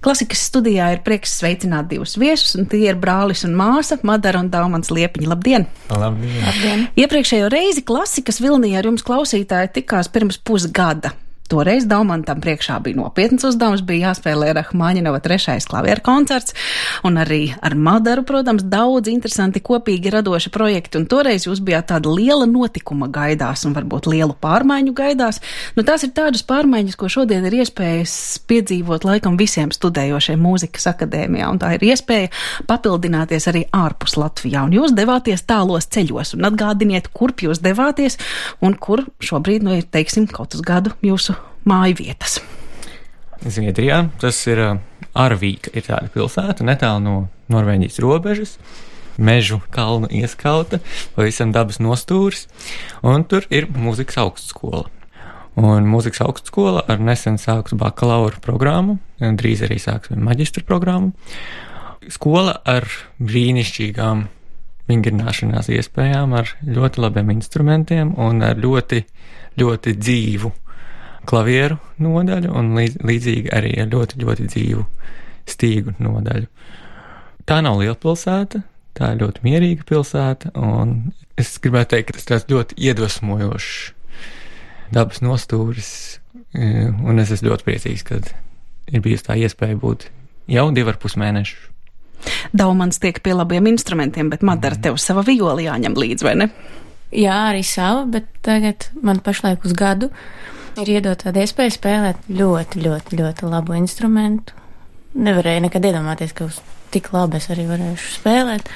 Klasikas studijā ir prieks sveicināt divus viesus, un tie ir brālis un māsa Madara un Daumans Liepiņa. Labdien! Labdien! Labdien. Iepriekšējo reizi klasikas vilnī ar jums klausītāji tikās pirms pusgada. Toreiz Daumantam priekšā bija nopietns uzdevums, bija jāspēlē Rahmaņinova trešais klavieru koncerts, un arī ar Madaru, protams, daudz interesanti kopīgi radoši projekti, un toreiz jūs bijāt tāda liela notikuma gaidās, un varbūt lielu pārmaiņu gaidās. Nu, tās ir tādas pārmaiņas, ko šodien ir iespējas piedzīvot laikam visiem studējošiem mūzikas akadēmijā, un tā ir iespēja papildināties arī ārpus Latvijā, un jūs devāties tālos ceļos, un atgādiniet, kurp jūs devāties, un kur šobrīd, nu, ir, teiksim, kaut uz gadu jūsu māju vietas. Zviedrijā tas ir Arvīka, ir tāda pilsēta netālu no Norvēģijas robežas. Mežu kalnu ieskauta, pavisam dabas nostūris, un tur ir mūzikas augstskola. Un mūzikas augstskola ar nesen sāks bakalaura programmu, drīz arī sāks maģistra programmu. Skola ar brīnišķīgām vingrināšanās iespējām, ar ļoti labiem instrumentiem un ar ļoti, ļoti dzīvu klavieru nodaļu un līdz, līdzīgi arī ar ļoti, ļoti dzīvu stīgu nodaļu. Tā nav liela pilsēta, tā ir ļoti mierīga pilsēta, un es gribētu teikt, ka tas tāds ļoti iedvesmojošs dabas nostūris, e, un es esmu ļoti priecīgs, ka ir bijusi tā iespēja būt jau divi ar pus mēnešus. Daumans tiek pie labiem instrumentiem, bet Madara mm. tev sava violi jāņem līdzi, vai ne? Jā, arī sava, bet tagad man pašlaik uz gadu ir iedot tādu iespēju spēlēt ļoti, ļoti, ļoti labu instrumentu. Nevarēju nekad iedomāties, ka uz tik labi es arī varēšu spēlēt.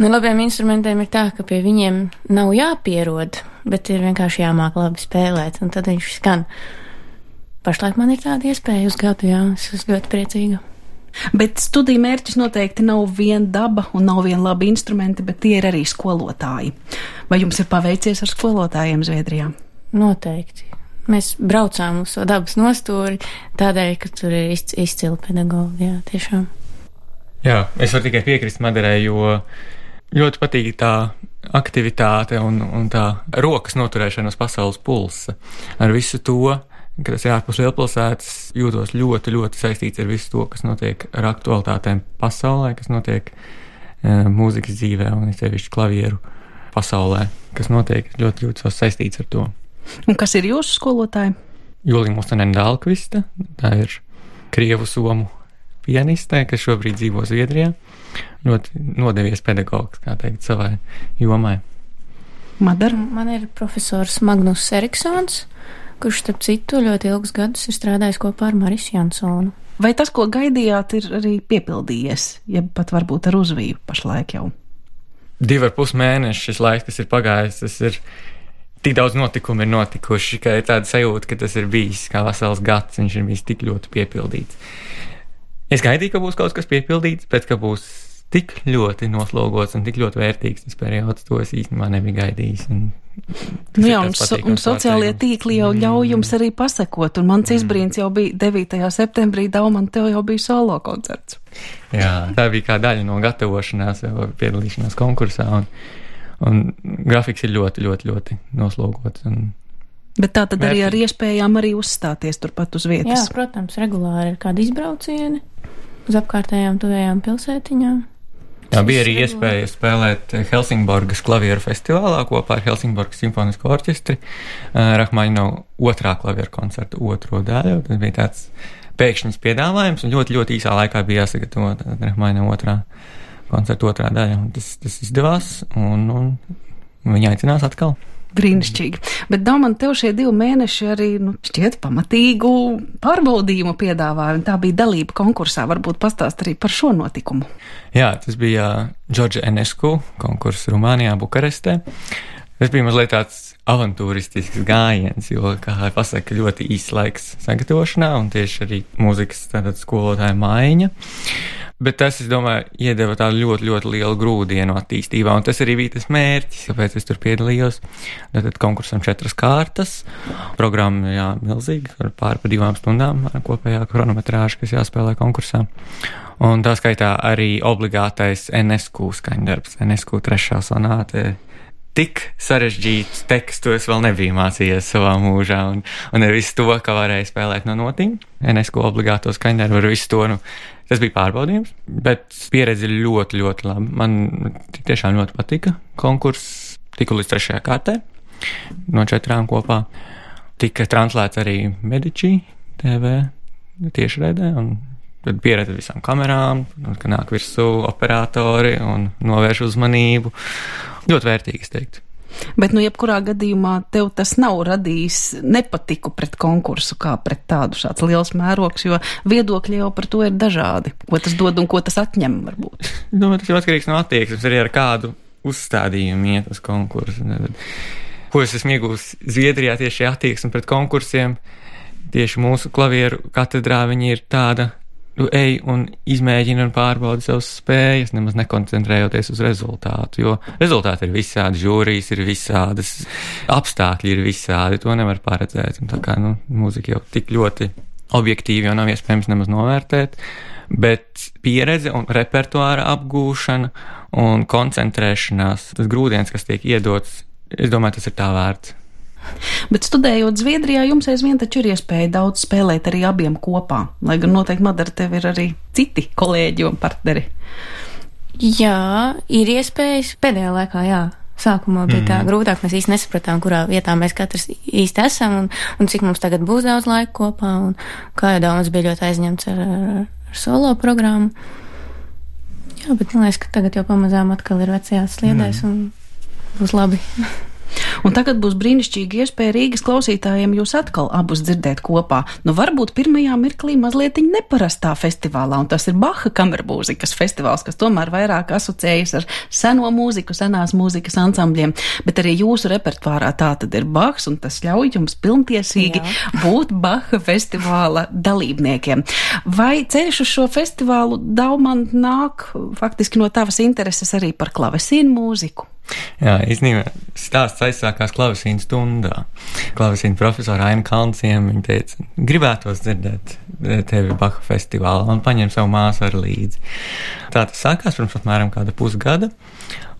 Nu, labiem instrumentiem ir tā, ka pie viņiem nav jāpierod, bet ir vienkārši jāmāk labi spēlēt, un tad viņš skan. Pašlaik man ir tāda iespēja uz gadu, jā, es esmu ļoti priecīga. Bet studiju mērķis noteikti nav viena daba un nav viena laba instrumenti, bet tie ir arī skolotāji. Vai jums ir paveicies ar skolotājiem Zviedrijā? Noteikti. Mēs braucām uz to dabas nostūri tādēļ, ka tur ir izcili pedagoģi. Jā, tiešām. Jā, es varu tikai piekrist Madarai, jo ļoti patīk tā aktivitāte un, un tā rokas noturēšana uz pasaules pulsa. Ar visu to, ka tas ir ārpus lielpilsētas, jūtos ļoti, ļoti saistīts ar visu to, kas notiek ar aktualitātēm pasaulē, kas notiek e, mūzikas dzīvē un sevišķi klavieru pasaulē, kas notiek ļoti, ļoti saistīts ar to. Un kas ir jūsu skolotāji? Jūlija Mustanēna Dālkvista, tā ir Krievu somu pianiste, kas šobrīd dzīvo Zviedrijā. Ļoti nodevies pedagogs, kā teikt, savai jomai. Madara? Man ir profesors Magnus Eriksons, kurš, starp citu, ļoti ilgus gadus ir strādājis kopā ar Marisu Jansonu. Vai tas, ko gaidījāt, ir arī piepildījies, ja pat varbūt ar uzvīju pašlaik jau? Divi ar pus mēneši šis laiks, kas ir pagājis, tas ir tik daudz notikumu ir notikuši, ka ir tāda sajūta, ka tas ir bijis kā vesels gads, viņš ir bijis tik ļoti piepildīts. Es gaidīju, ka būs kaut kas piepildīts, bet ka būs tik ļoti noslogots un tik ļoti vērtīgs tas periods, to es īstenībā nebiju gaidījis. Nu jā, un, so, un sociālie tīkli jau ļauj mm. jums arī pasakot, un mans mm. izbrīns jau bija 9. septembrī, Dauman, tev jau bija solo koncerts. Jā, tā bija kā daļa no gatavošanās, piedalīšanās konkursā. Un, Un grafiks ir ļoti, ļoti, ļoti noslogots. Un... Bet tā tad arī ar iespējām arī uzstāties turpat uz vietas. Jā, protams, regulāri ir kādi izbraucieni uz apkārtējām tuvējām pilsētiņām. Jā, bija arī iespēja spēlēt Helsingborgas klavieru festivālā kopā ar Helsingborgas simfonisko orķestri. Uh, Rahmaņino otrā klavieru koncerta otro daļu. Tas bija tāds pēkšņs piedāvājums un ļoti, ļoti īsā laikā bija jāsagatavo Rahmaņino otrā koncerta otrā daļa. Tas, tas izdevās, un, un viņi aicinās atkal. Brīnišķīgi. Bet, Dāman, tev šie divi mēneši arī nu, šķiet pamatīgu pārbaudījumu piedāvāja, un tā bija dalība konkursā. Varbūt pastāst arī par šo notikumu. Jā, tas bija Džordža Enesku konkurss Rumānijā, Bukarestē. Tas bija mazliet tāds avantūristisks gājiens, jo, kā jau pasaka, ļoti īsts laiks sagatavošanā, un tieši arī mūzikas skolotāja maiņa. Bet tas, es domāju, iedeva tādu ļoti, ļoti lielu grūdienu attīstībā, un tas arī bija tas mērķis, kāpēc es tur piedalījos. Tad konkursam četras kārtas, programma jā, milzīga, ar pāri pa divām stundām kopējā chronometrāža, kas jāspēlē konkursā. Un tā skaitā arī obligātais NSQ skaņdarbs, NSQ trešā sonāte tik sarežģītu tekstu es vēl nebiju mācījies savā mūžā, un, un ar visu to, ka varēju spēlēt no notiņa, UNESCO obligāto skaņdaru, ar visu to, nu, tas bija pārbaudījums, bet pieredze ļoti, ļoti laba. Man tiešām ļoti patika konkurss, tiku līdz trešajā kārtē, no četrām kopā. Tika translēts arī Medici TV tiešraidē, un tad pieredze visām kamerām, ka nāk virsū operatori un novērš uzmanību. Ļoti vērtīgi, es teiktu. Bet, nu, jebkurā gadījumā tev tas nav radījis nepatiku pret konkursu kā pret tādu šāds liels mērogs, jo viedokļi jau par to ir dažādi. Ko tas dod un ko tas atņem, varbūt? Domāju, tas ir atkarīgs no attieksmes arī ar kādu uzstādījumu iet uz konkursu. Ko es esmu iegūmis Zviedrijā tieši attieksme pret konkursiem. Tieši mūsu klavieru katedrā viņi ir tāda tu ej un izmēģini un pārbaudi savas spējas, nemaz nekoncentrējoties uz rezultātu. Jo rezultāti ir visādi, žūrijas ir visādas, apstākļi ir visādi, to nevar paredzēt. Un tā kā nu, mūzika jau tik ļoti objektīvi jau nav iespējams nemaz novērtēt. Bet pieredze un repertuāra apgūšana un koncentrēšanās, tas grūdienis, kas tiek iedots, es domāju, tas ir tā vērts. Bet studējot Zviedrijā, jums aizvien taču ir iespēja daudz spēlēt arī abiem kopā, lai gan noteikti Madara tev ir arī citi kolēģi un partneri. Jā, ir iespējas pēdējā laikā, jā. Sākumā bija mm. tā grūtāk, mēs īsti nesapratām, kurā vietā mēs katrs īsti esam un, un cik mums tagad būs daudz laika kopā. Un kā jau daudz bija ļoti aizņemts ar, ar, ar solo programmu. Jā, bet man liekas, ka tagad jau pamazām atkal ir vecajās sliedēs mm. un būs labi. Un tagad būs brīnišķīgi iespēja Rīgas klausītājiem jūs atkal abus dzirdēt kopā. Nu, varbūt pirmajā mirklī mazliet neparastā festivālā, un tas ir Baha kamerbūzikas festivāls, kas tomēr vairāk asociējas ar seno mūziku, senās mūzikas ansambļiem, bet arī jūsu repertuārā tā tad ir Bahs, un tas ļauj jums pilntiesīgi Jā. būt Baha festivāla dalībniekiem. Vai ceļš uz šo festivālu Daumant nāk faktiski no tavas intereses arī par klavesīnu mūziku? Jā, īstenībā stāsts aizsākās klavesīna stundā. Klavesīna profesora Aina Kalnciem viņa teica, gribētos dzirdēt tevi Baha festivālā un paņem savu māsu ar līdzi. Tā tas sākās pirms apmēram kāda pusgada,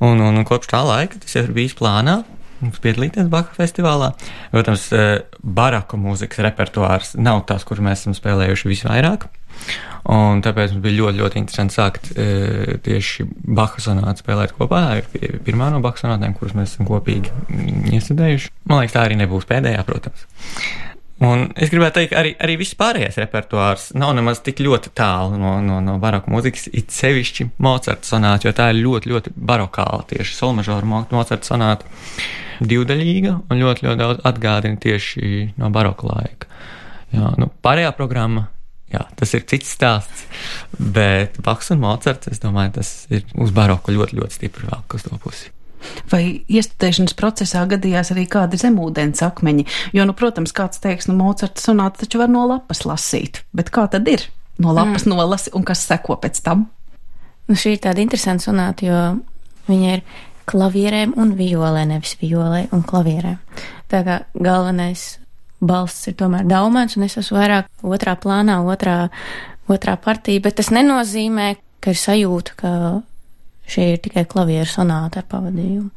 un, un, un kopš tā laika tas jau ir bijis plānā. Piedalīties Baha festivālā. Protams, eh, baraku mūzikas repertuārs nav tas, kur mēs esam spēlējuši visvairāk. Un tāpēc mums bija ļoti, ļoti interesanti sākt e, tieši Baha sonātu spēlēt kopā. Ir pirmā no Baha sonātēm, kuras mēs esam kopīgi iestudējuši. Man liekas, tā arī nebūs pēdējā, protams. Un es gribētu teikt, arī, arī viss pārējais repertuārs nav nemaz tik ļoti tālu no, no, no baroka mūzikas, it sevišķi Mocarta sonāta, jo tā ir ļoti, ļoti barokāla tieši solmažora Mocarta sonāta. Divdaļīga un ļoti, ļoti daudz atgādina tieši no baroka laika. Jā, nu, pārējā programma Jā, tas ir cits stāsts. Bet Baks un Mocards, es domāju, tas ir uz baroku ļoti, ļoti stipri vēl uz to pusi. Vai iestudēšanas procesā gadījās arī kādi zemūdens akmeņi? Jo, nu, protams, kāds teiks, nu, Mocards sonāta taču var no lapas lasīt, bet kā tad ir? No lapas mm. nolasi un kas seko pēc tam? Nu, šī ir tāda interesanta sonāta, jo viņa ir klavierēm un violē, nevis violē un klavierēm. Tā kā galvenais balsts ir tomēr daumēns, un es esmu vairāk otrā plānā, otrā, otrā partija, bet tas nenozīmē, ka ir sajūta, ka šī ir tikai klavieru sonāta ar pavadījumu.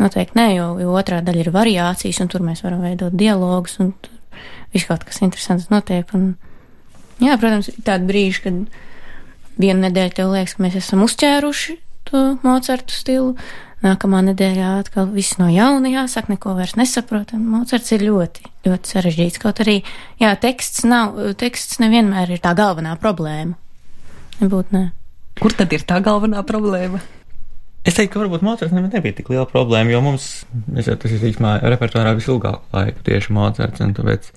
Noteikti nē, jo, jo otrā daļa ir variācijas, un tur mēs varam veidot dialogus, un viss kaut kas interesants notiek. Un, jā, protams, ir tādi brīži, kad vienu nedēļu tev liekas, ka mēs esam uzķēruši to Mocartu stilu, Nākamā nedēļā atkal viss no jauna jāsaka, neko vairs nesaprotam. Mocards ir ļoti, ļoti sarežģīts. Kaut arī, jā, teksts nav, teksts nevienmēr ir tā galvenā problēma. Nebūtu, nē. Kur tad ir tā galvenā problēma? Es teiktu, ka varbūt Mocards nemaz nebija tik liela problēma, jo mums, es jau tas ir īstenībā repertuārā visilgāku laiku tieši Mocards, un tāpēc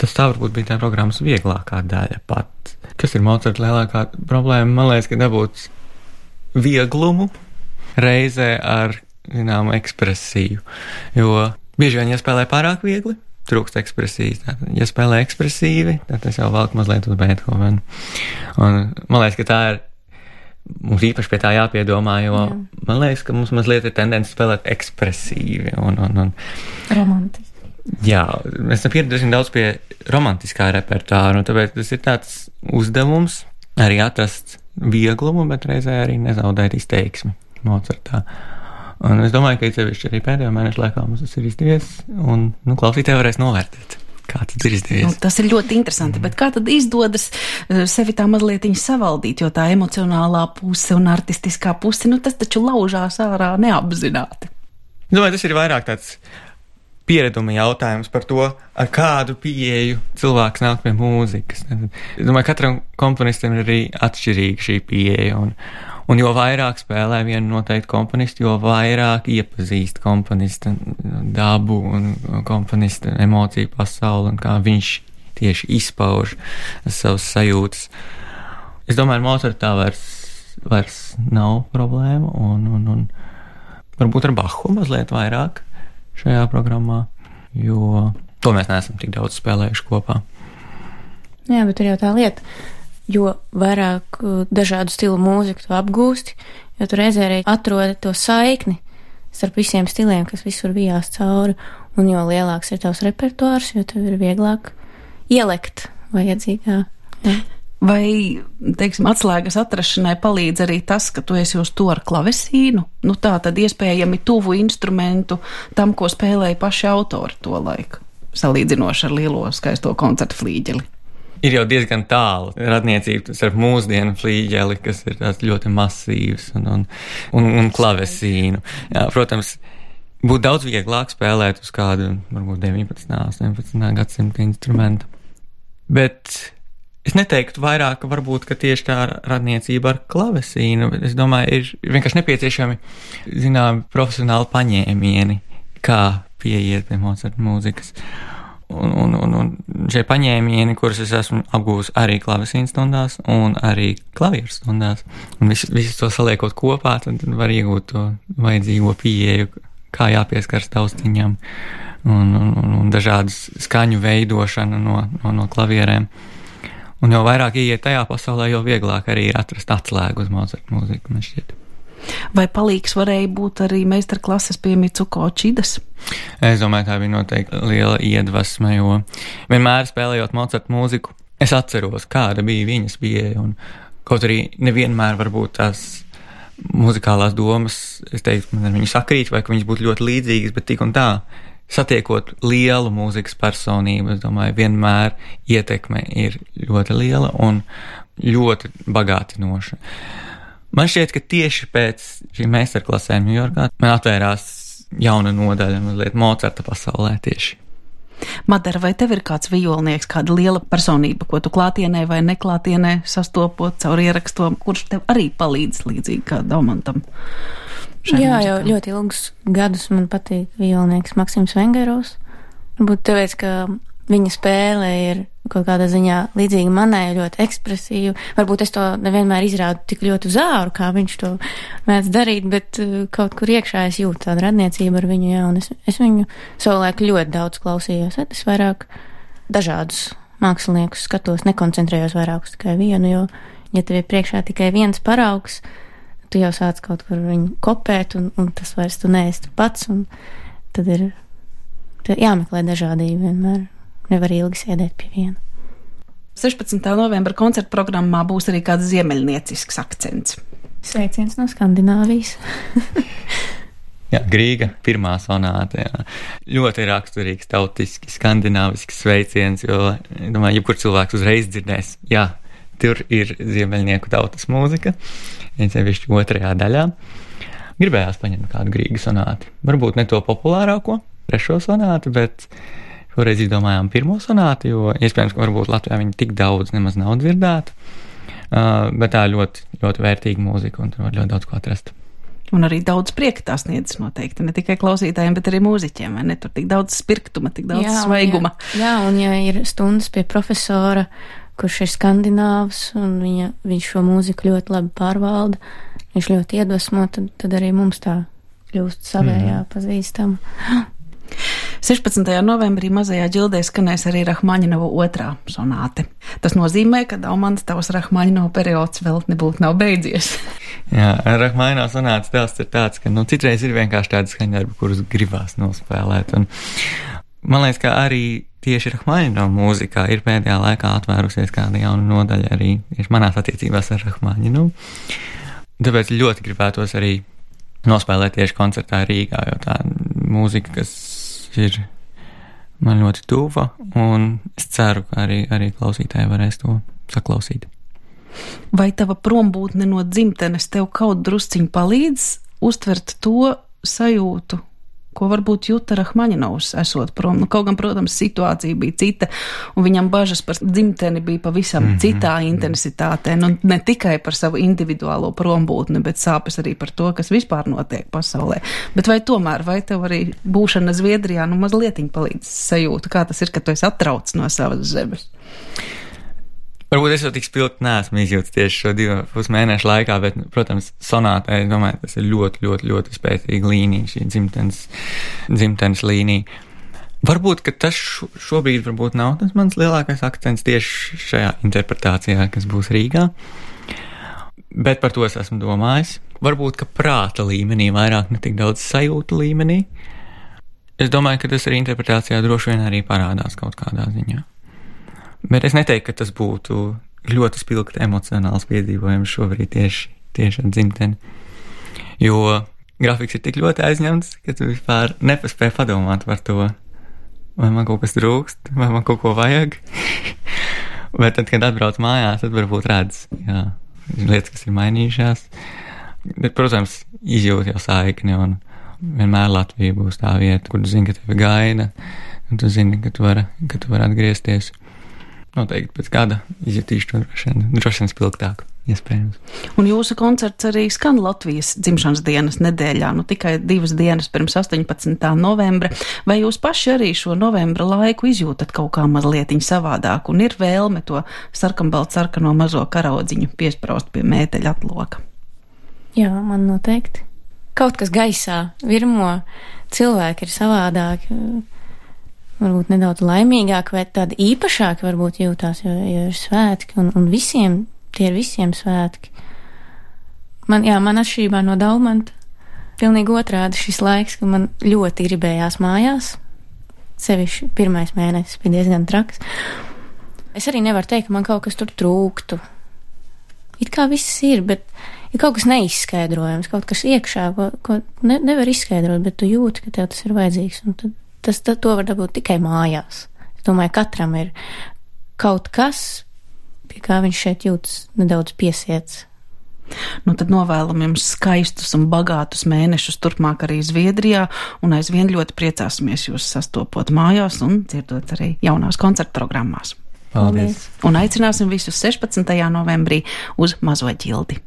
tas tā varbūt bija tā programmas vieglākā daļa pat. Kas ir Mocards lielākā problēma? Man liekas, ka dabūt vieglumu reizē ar zināmu ekspresiju. Jo bieži vien jāspēlē pārāk viegli, trūkst ekspresijas. Tātad, ja spēlē ekspresīvi, tad tas jau velk mazliet uz Beethovenu. Un man liekas, ka tā ir. Mums īpaši pie tā jāpiedomā, jo Jā. man liekas, ka mums mazliet ir tendence spēlēt ekspresīvi un, un, un romantiski. Jā, mēs esam pieraduši daudz pie romantiskā repertuāra, un tāpēc tas ir tāds uzdevums arī atrast vieglumu, bet reizē arī nezaudēt izteiksmi. Mocartā. Un es domāju, ka īpaši arī pēdējo mēnešu laikā mums tas ir izdevies, un nu, klausītāji varēs novērtēt. Nu, tas ir ļoti interesanti, mm. bet kā tad izdodas uh, sevi tā mazliet savaldīt, jo tā emocionālā puse un artistiskā puse, nu tas taču laužās ārā neapzināti. Domāju, tas ir vairāk tāds piereduma jautājums par to, ar kādu pieeju cilvēks nāk pie mūzikas. Es domāju, katram komponistam ir arī atšķirīga šī pieeja. Un, un jo vairāk spēlē vienu noteiktu komponistu, jo vairāk iepazīst komponista dabu un komponista emociju pasauli un kā viņš tieši izpauž savas sajūtas. Es domāju, ar Motoru tā vairs, vairs nav problēma, un, un, un varbūt ar Bahu mazliet vairāk šajā programmā, jo to mēs neesam tik daudz spēlējuši kopā. Jā, bet ir jau tā lieta, jo vairāk uh, dažādu stilu mūziku tu apgūsti, jo tu reizē arī atrodi to saikni starp visiem stiliem, kas visur vijās cauri, un jo lielāks ir tavs repertuārs, jo tev ir vieglāk ielekt vajadzīgā. Ja. Vai, teiksim, atslēgas atrašanai palīdz arī tas, ka tu esi uz to ar klavesīnu? Nu, tā tad iespējami tuvu instrumentu tam, ko spēlēja paši autori to laiku, salīdzinoši ar lielo skaisto koncertu flīģeli. Ir jau diezgan tālu radniecība starp mūsdienu flīģeli, kas ir ļoti masīvs, un, un, un, un klavesīnu. Jā, protams, būtu daudz vieglāk spēlēt uz kādu, varbūt 19. un 18. gadsimta instrumentu. Bet Es neteiktu vairāk, varbūt, ka tieši tā radniecība ar klavesīnu, bet es domāju, ir vienkārši nepieciešami, zinām, profesionāli paņēmieni, kā pieiet pie Mozarta mūzikas. Un, un, un, un šie paņēmieni, kurus es esmu apgūlis arī klavesīnu stundās un arī klavieru stundās, un visu, visu to saliekot kopā, tad var iegūt to vajadzīgo pieeju, kā jāpieskaras taustiņam un, un, un, un dažādas skaņu veidošana no, no, no klavierēm. Un jo vairāk ieiet tajā pasaulē, jo vieglāk arī ir atrast atslēgu uz Mozarta mūziku. Vai palīgs varēja būt arī meistarklases pie Mitsuko Čidas? Es domāju, tā bija noteikti liela iedvesma, jo vienmēr spēlējot Mozarta mūziku, es atceros, kāda bija viņas pieeja, un kaut arī nevienmēr varbūt tās muzikālās domas, es teiktu, man ar viņu sakrīt, vai ka viņas būtu ļoti līdzīgas, bet tik un tā satiekot lielu mūzikas personību, es domāju, vienmēr ietekme ir ļoti liela un ļoti bagātinoša. Man šķiet, ka tieši pēc šīm meistarklasēm Ņujorkā man atvērās jauna nodaļa mazliet Mocarta pasaulē tieši. Madara, vai tev ir kāds violnieks, kāda liela personība, ko tu klātienē vai neklātienē sastopot caur ierakstom, kurš tev arī palīdz līdzīgi kā Daumantam? Jā, jau ļoti ilgus gadus man patīk violnieks Maksims Vengeros. Varbūt tāpēc, ka viņa spēle ir kaut kādā ziņā līdzīga manai, ļoti ekspresīva. Varbūt es to nevienmēr izrādu tik ļoti uz āru, kā viņš to mēdz darīt, bet uh, kaut kur iekšā es jūtu tādu radniecību ar viņu, jā, un es, es viņu savulaik ļoti daudz klausījos. Es vairāk dažādus māksliniekus skatos, nekoncentrējos vairāk uz tikai vienu, jo, ja tev ir priekšā tikai viens paraugs, tu jau sāc kaut kur viņu kopēt, un, un tas vairs tu neesi pats. Tad ir jāmeklē dažādība vienmēr. Nevar ilgi sēdēt pie viena. 16. novembra koncerta programmā būs arī kāds ziemeļniecisks akcents. Sveiciens no Skandināvijas. Jā, Grīga, pirmā sonāte. Jā. Ļoti raksturīgs, tautiski, skandināvisks sveiciens, jo, domāju, jebkurš cilvēks uzreiz dzirdēs, jā, tur ir ziemeļnieku tautas mūzika sevišķi otrajā daļā. Gribējās paņemt kādu grīgu sonāti. Varbūt ne to populārāko, trešo sonātu, bet šoreiz izdomājām pirmo sonātu, jo iespējams, ka varbūt Latvijā viņa tik daudz nemaz nav dzirdēta. Uh, bet tā ļoti, ļoti vērtīga mūzika, un tur var ļoti daudz ko atrast. Un arī daudz prieka tās sniedzas noteikti, ne tikai klausītājiem, bet arī mūziķiem. Ne? Tur tik daudz spirktuma, tik daudz jā, svaiguma. Jā, jā, un ja ir stundas pie profesora, kurš ir skandināvs, un viņa, viņš šo mūziku ļoti labi pārvalda, viņš ļoti iedvesmo, tad, tad arī mums tā kļūst savējā mm. pazīstama. 16. novembrī mazajā ģildē skanēs arī Rahmaņinova otrā sonāte. Tas nozīmē, ka Daumans tavs Rahmaņinova periods vēl nebūtu nav beidzies. Jā, Rahmaņinova sonāts tēls ir tāds, ka nu, citreiz ir vienkārši tādi skaņdarbi, kurus gribās nospēlēt. Un, man liekas, ka arī tieši Rahmaņino mūzikā ir pēdējā laikā atvērusies kāda jauna nodaļa arī manās attiecībās ar Rahmaņinu. Tāpēc ļoti gribētos arī nospēlēt tieši koncertā Rīgā, jo tā mūzika, kas ir man ļoti tuva, un es ceru, ka arī, arī klausītāji varēs to saklausīt. Vai tava prombūtne no dzimtenes tev kaut drusciņ palīdz uztvert to sajūtu, ko varbūt jūta Rahmaņinovs esot prom. Nu, kaut gan, protams, situācija bija cita, un viņam bažas par dzimteni bija pavisam mm -hmm. citā intensitātē. Nu, ne tikai par savu individuālo prombūtni, bet sāpes arī par to, kas vispār notiek pasaulē. Bet vai tomēr, vai tev arī būšana Zviedrijā, nu mazliet palīdz sajūta, kā tas ir, ka tu esi atrauc no savas zemes? Varbūt es jau tik spilgti neesmu izjūtis tieši šo divu pus mēnešu laikā, bet, protams, sonātē, es domāju, tas ir ļoti, ļoti, ļoti spēcīga līnija, šī dzimtenes, dzimtenes līnija. Varbūt, tas šobrīd varbūt nav tas mans lielākais akcents tieši šajā interpretācijā, kas būs Rīgā. Bet par to es esmu domājis. Varbūt, ka prāta līmenī vairāk ne tik daudz sajūtu līmenī. Es domāju, ka tas arī interpretācijā droši vien arī parādās kaut kādā ziņā. Bet es neteiktu, ka tas būtu ļoti spilgti emocionāls piedzīvojums šobrīd tieši, tieši ar dzimteni. Jo grafiks ir tik ļoti aizņemts, ka tu vispār nepaspēji padomāt par to, vai man kaut kas trūkst, vai man kaut ko vajag. Bet tad, kad atbrauc mājās, tad varbūt redz, jā, lietas, kas ir mainījušās. Bet, protams, izjūt jau saikni, un vienmēr Latvija būs tā vieta, kur tu zini, ka tevi gaida, un tu zini, ka tu vari, vari atgriezties noteikti pēc gada izjutīšu to droši vien, droši vien spilgtāk. Iespējams. Un jūsu koncerts arī skan Latvijas dzimšanas dienas nedēļā, nu tikai divas dienas pirms 18. novembra. Vai jūs paši arī šo novembra laiku izjūtat kaut kā mazliet savādāk un ir vēlme to sarkanbaltu sarkano mazo karaudziņu piespraust pie mēteļa atloka? Jā, man noteikti. Kaut kas gaisā virmo, cilvēki ir savādāki varbūt nedaudz laimīgāk vai tāda īpašāka varbūt jūtās, jo, jo ir svētki un, un visiem, tie ir visiem svētki. Man, jā, man atšķirībā no Daumanta, pilnīgi otrādi šis laiks, ka man ļoti gribējās mājās, sevišķi pirmais mēnesis bija diezgan traks. Es arī nevaru teikt, ka man kaut kas tur trūktu. It kā viss ir, bet ir kaut kas neizskaidrojams, kaut kas iekšā, ko, ko ne, nevar izskaidrot, bet tu jūti, ka tev tas ir vajadzīgs, un tad tas to var dabūt tikai mājās. Es domāju, katram ir kaut kas, pie kā viņš šeit jūtas nedaudz piesiets. Nu, tad novēlam jums skaistus un bagātus mēnešus turpmāk arī Zviedrijā, un aizvien ļoti priecāsimies jūs sastopot mājās un dzirdot arī jaunās koncertu programmās. Paldies! Un aicināsim visus 16. novembrī uz mazo ģildi.